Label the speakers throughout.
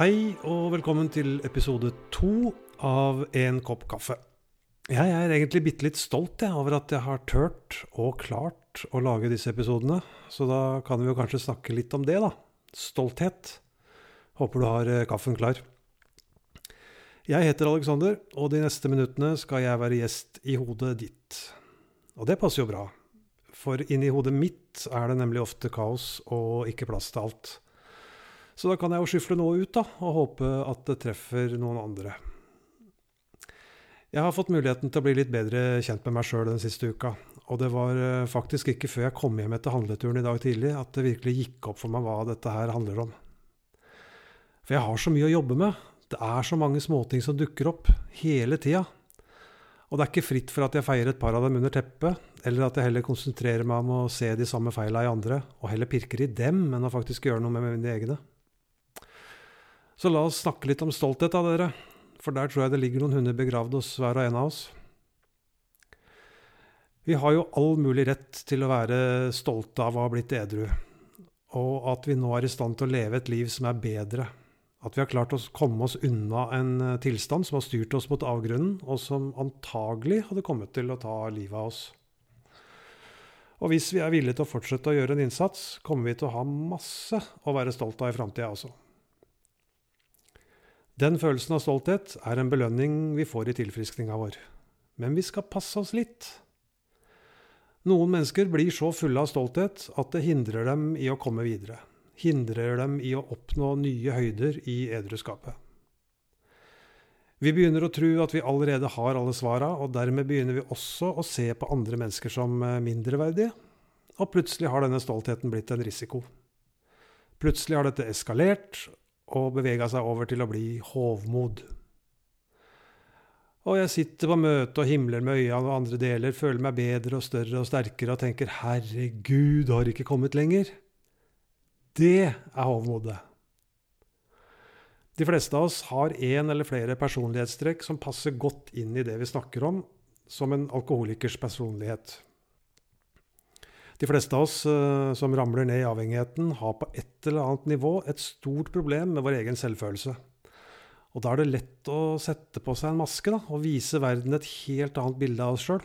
Speaker 1: Hei og velkommen til episode to av En kopp kaffe. Jeg er egentlig bitte litt stolt jeg, over at jeg har turt og klart å lage disse episodene. Så da kan vi jo kanskje snakke litt om det, da. Stolthet. Håper du har eh, kaffen klar. Jeg heter Alexander, og de neste minuttene skal jeg være gjest i hodet ditt. Og det passer jo bra, for inni hodet mitt er det nemlig ofte kaos og ikke plass til alt. Så da kan jeg jo skyfle noe ut, da, og håpe at det treffer noen andre. Jeg har fått muligheten til å bli litt bedre kjent med meg sjøl den siste uka. Og det var eh, faktisk ikke før jeg kom hjem etter handleturen i dag tidlig at det virkelig gikk opp for meg hva dette her handler om. For jeg har så mye å jobbe med. Det er så mange småting som dukker opp hele tida. Og det er ikke fritt for at jeg feier et par av dem under teppet, eller at jeg heller konsentrerer meg om å se de samme feila i andre, og heller pirker i dem enn å faktisk gjøre noe med mine egne. Så la oss snakke litt om stolthet, da, dere. For der tror jeg det ligger noen hunder begravd hos hver og en av oss. Vi har jo all mulig rett til å være stolte av å ha blitt edru. Og at vi nå er i stand til å leve et liv som er bedre. At vi har klart å komme oss unna en eh, tilstand som har styrt oss mot avgrunnen, og som antagelig hadde kommet til å ta livet av oss. Og hvis vi er villige til å fortsette å gjøre en innsats, kommer vi til å ha masse å være stolt av i framtida også. Den følelsen av stolthet er en belønning vi får i tilfriskninga vår. Men vi skal passe oss litt. Noen mennesker blir så fulle av stolthet at det hindrer dem i å komme videre. Hindrer dem i å oppnå nye høyder i edruskapet. Vi begynner å tro at vi allerede har alle svara, og dermed begynner vi også å se på andre mennesker som eh, mindreverdige. Og plutselig har denne stoltheten blitt en risiko. Plutselig har dette eskalert, og bevega seg over til å bli hovmod. Og jeg sitter på møte og himler med øynene og andre deler, føler meg bedre og større og sterkere og tenker 'herregud, har ikke kommet lenger'. Det er hovmodet. De fleste av oss har én eller flere personlighetstrekk som passer godt inn i det vi snakker om, som en alkoholikers personlighet. De fleste av oss uh, som ramler ned i avhengigheten, har på et eller annet nivå et stort problem med vår egen selvfølelse. Og da er det lett å sette på seg en maske da, og vise verden et helt annet bilde av oss sjøl.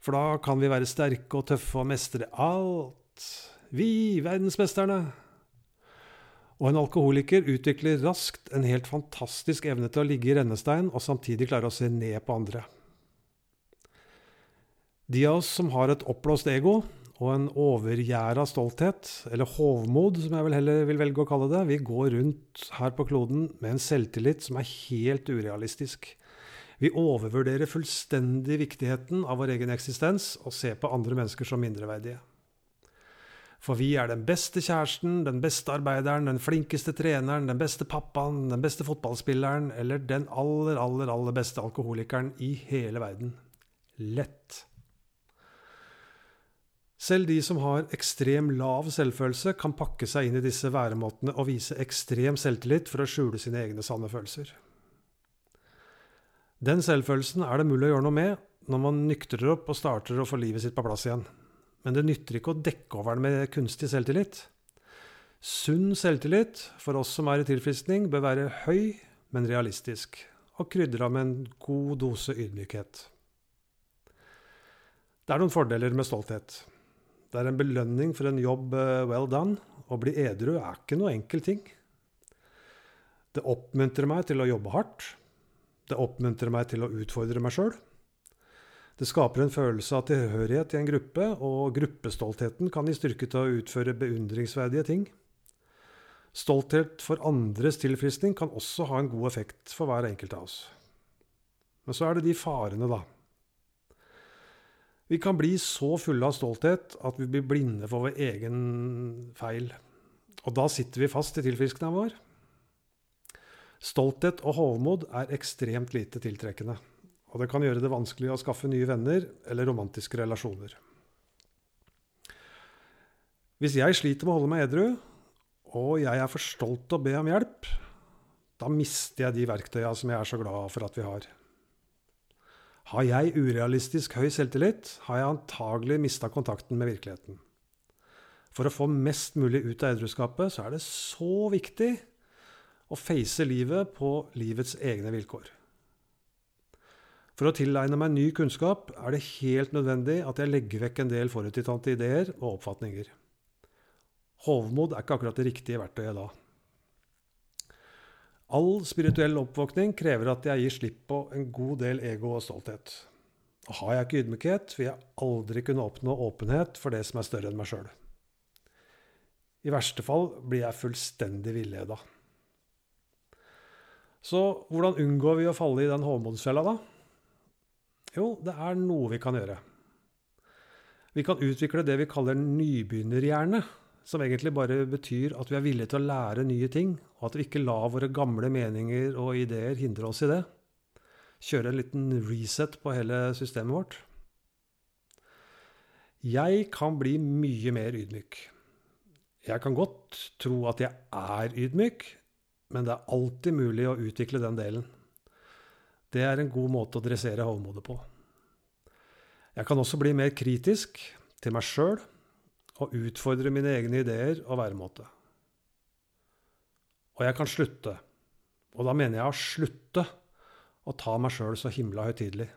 Speaker 1: For da kan vi være sterke og tøffe og mestre alt. Vi, verdensmesterne! Og en alkoholiker utvikler raskt en helt fantastisk evne til å ligge i rennestein og samtidig klare å se ned på andre. De av oss som har et oppblåst ego og en overgjæra stolthet, eller hovmod som jeg vel heller vil velge å kalle det, vi går rundt her på kloden med en selvtillit som er helt urealistisk. Vi overvurderer fullstendig viktigheten av vår egen eksistens og ser på andre mennesker som mindreverdige. For vi er den beste kjæresten, den beste arbeideren, den flinkeste treneren, den beste pappaen, den beste fotballspilleren eller den aller, aller, aller beste alkoholikeren i hele verden. Lett. Selv de som har ekstrem lav selvfølelse, kan pakke seg inn i disse væremåtene og vise ekstrem selvtillit for å skjule sine egne sanne følelser. Den selvfølelsen er det mulig å gjøre noe med når man nyktrer opp og starter å få livet sitt på plass igjen. Men det nytter ikke å dekke over den med kunstig selvtillit. Sunn selvtillit for oss som er i tilfriskning, bør være høy, men realistisk, og krydra med en god dose ydmykhet. Det er noen fordeler med stolthet. Det er en belønning for en jobb eh, well done. Å bli edru er ikke noe enkel ting. Det oppmuntrer meg til å jobbe hardt. Det oppmuntrer meg til å utfordre meg sjøl. Det skaper en følelse av tilhørighet i en gruppe, og gruppestoltheten kan gi styrke til å utføre beundringsverdige ting. Stolthet for andres tilfriskning kan også ha en god effekt for hver enkelt av oss. Men så er det de farene, da. Vi kan bli så fulle av stolthet at vi blir blinde for vår egen feil. Og da sitter vi fast i tilfriskninga vår. Stolthet og hovmod er ekstremt lite tiltrekkende. Og det kan gjøre det vanskelig å skaffe nye venner eller romantiske relasjoner. Hvis jeg sliter med å holde meg edru, og jeg er for stolt til å be om hjelp, da mister jeg de verktøya som jeg er så glad for at vi har. Har jeg urealistisk høy selvtillit, har jeg antagelig mista kontakten med virkeligheten. For å få mest mulig ut av edruskapet, så er det så viktig å face livet på livets egne vilkår. For å tilegne meg ny kunnskap er det helt nødvendig at jeg legger vekk en del forutinntatte ideer og oppfatninger. Hovmod er ikke akkurat det riktige verktøyet da. All spirituell oppvåkning krever at jeg gir slipp på en god del ego og stolthet. Og har jeg ikke ydmykhet, vil jeg aldri kunne oppnå åpenhet for det som er større enn meg sjøl. I verste fall blir jeg fullstendig villeda. Så hvordan unngår vi å falle i den hovmodsfella, da? Jo, det er noe vi kan gjøre. Vi kan utvikle det vi kaller nybegynnerhjerne, som egentlig bare betyr at vi er villige til å lære nye ting, og at vi ikke lar våre gamle meninger og ideer hindre oss i det. Kjøre en liten reset på hele systemet vårt. Jeg kan bli mye mer ydmyk. Jeg kan godt tro at jeg er ydmyk, men det er alltid mulig å utvikle den delen. Det er en god måte å dressere hovmodet på. Jeg kan også bli mer kritisk til meg sjøl og utfordre mine egne ideer og væremåte. Og jeg kan slutte, og da mener jeg å slutte å ta meg sjøl så himla høytidelig.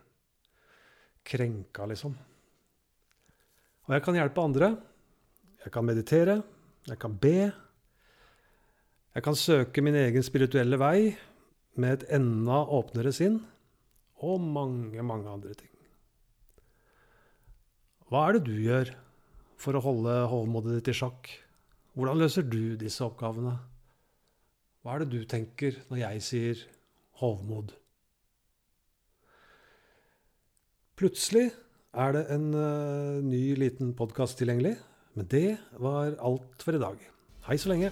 Speaker 1: Krenka, liksom. Og jeg kan hjelpe andre. Jeg kan meditere. Jeg kan be. Jeg kan søke min egen spirituelle vei med et enda åpnere sinn. Og mange, mange andre ting. Hva er det du gjør for å holde hovmodet ditt i sjakk? Hvordan løser du disse oppgavene? Hva er det du tenker når jeg sier hovmod? Plutselig er det en uh, ny liten podkast tilgjengelig. Men det var alt for i dag. Hei så lenge.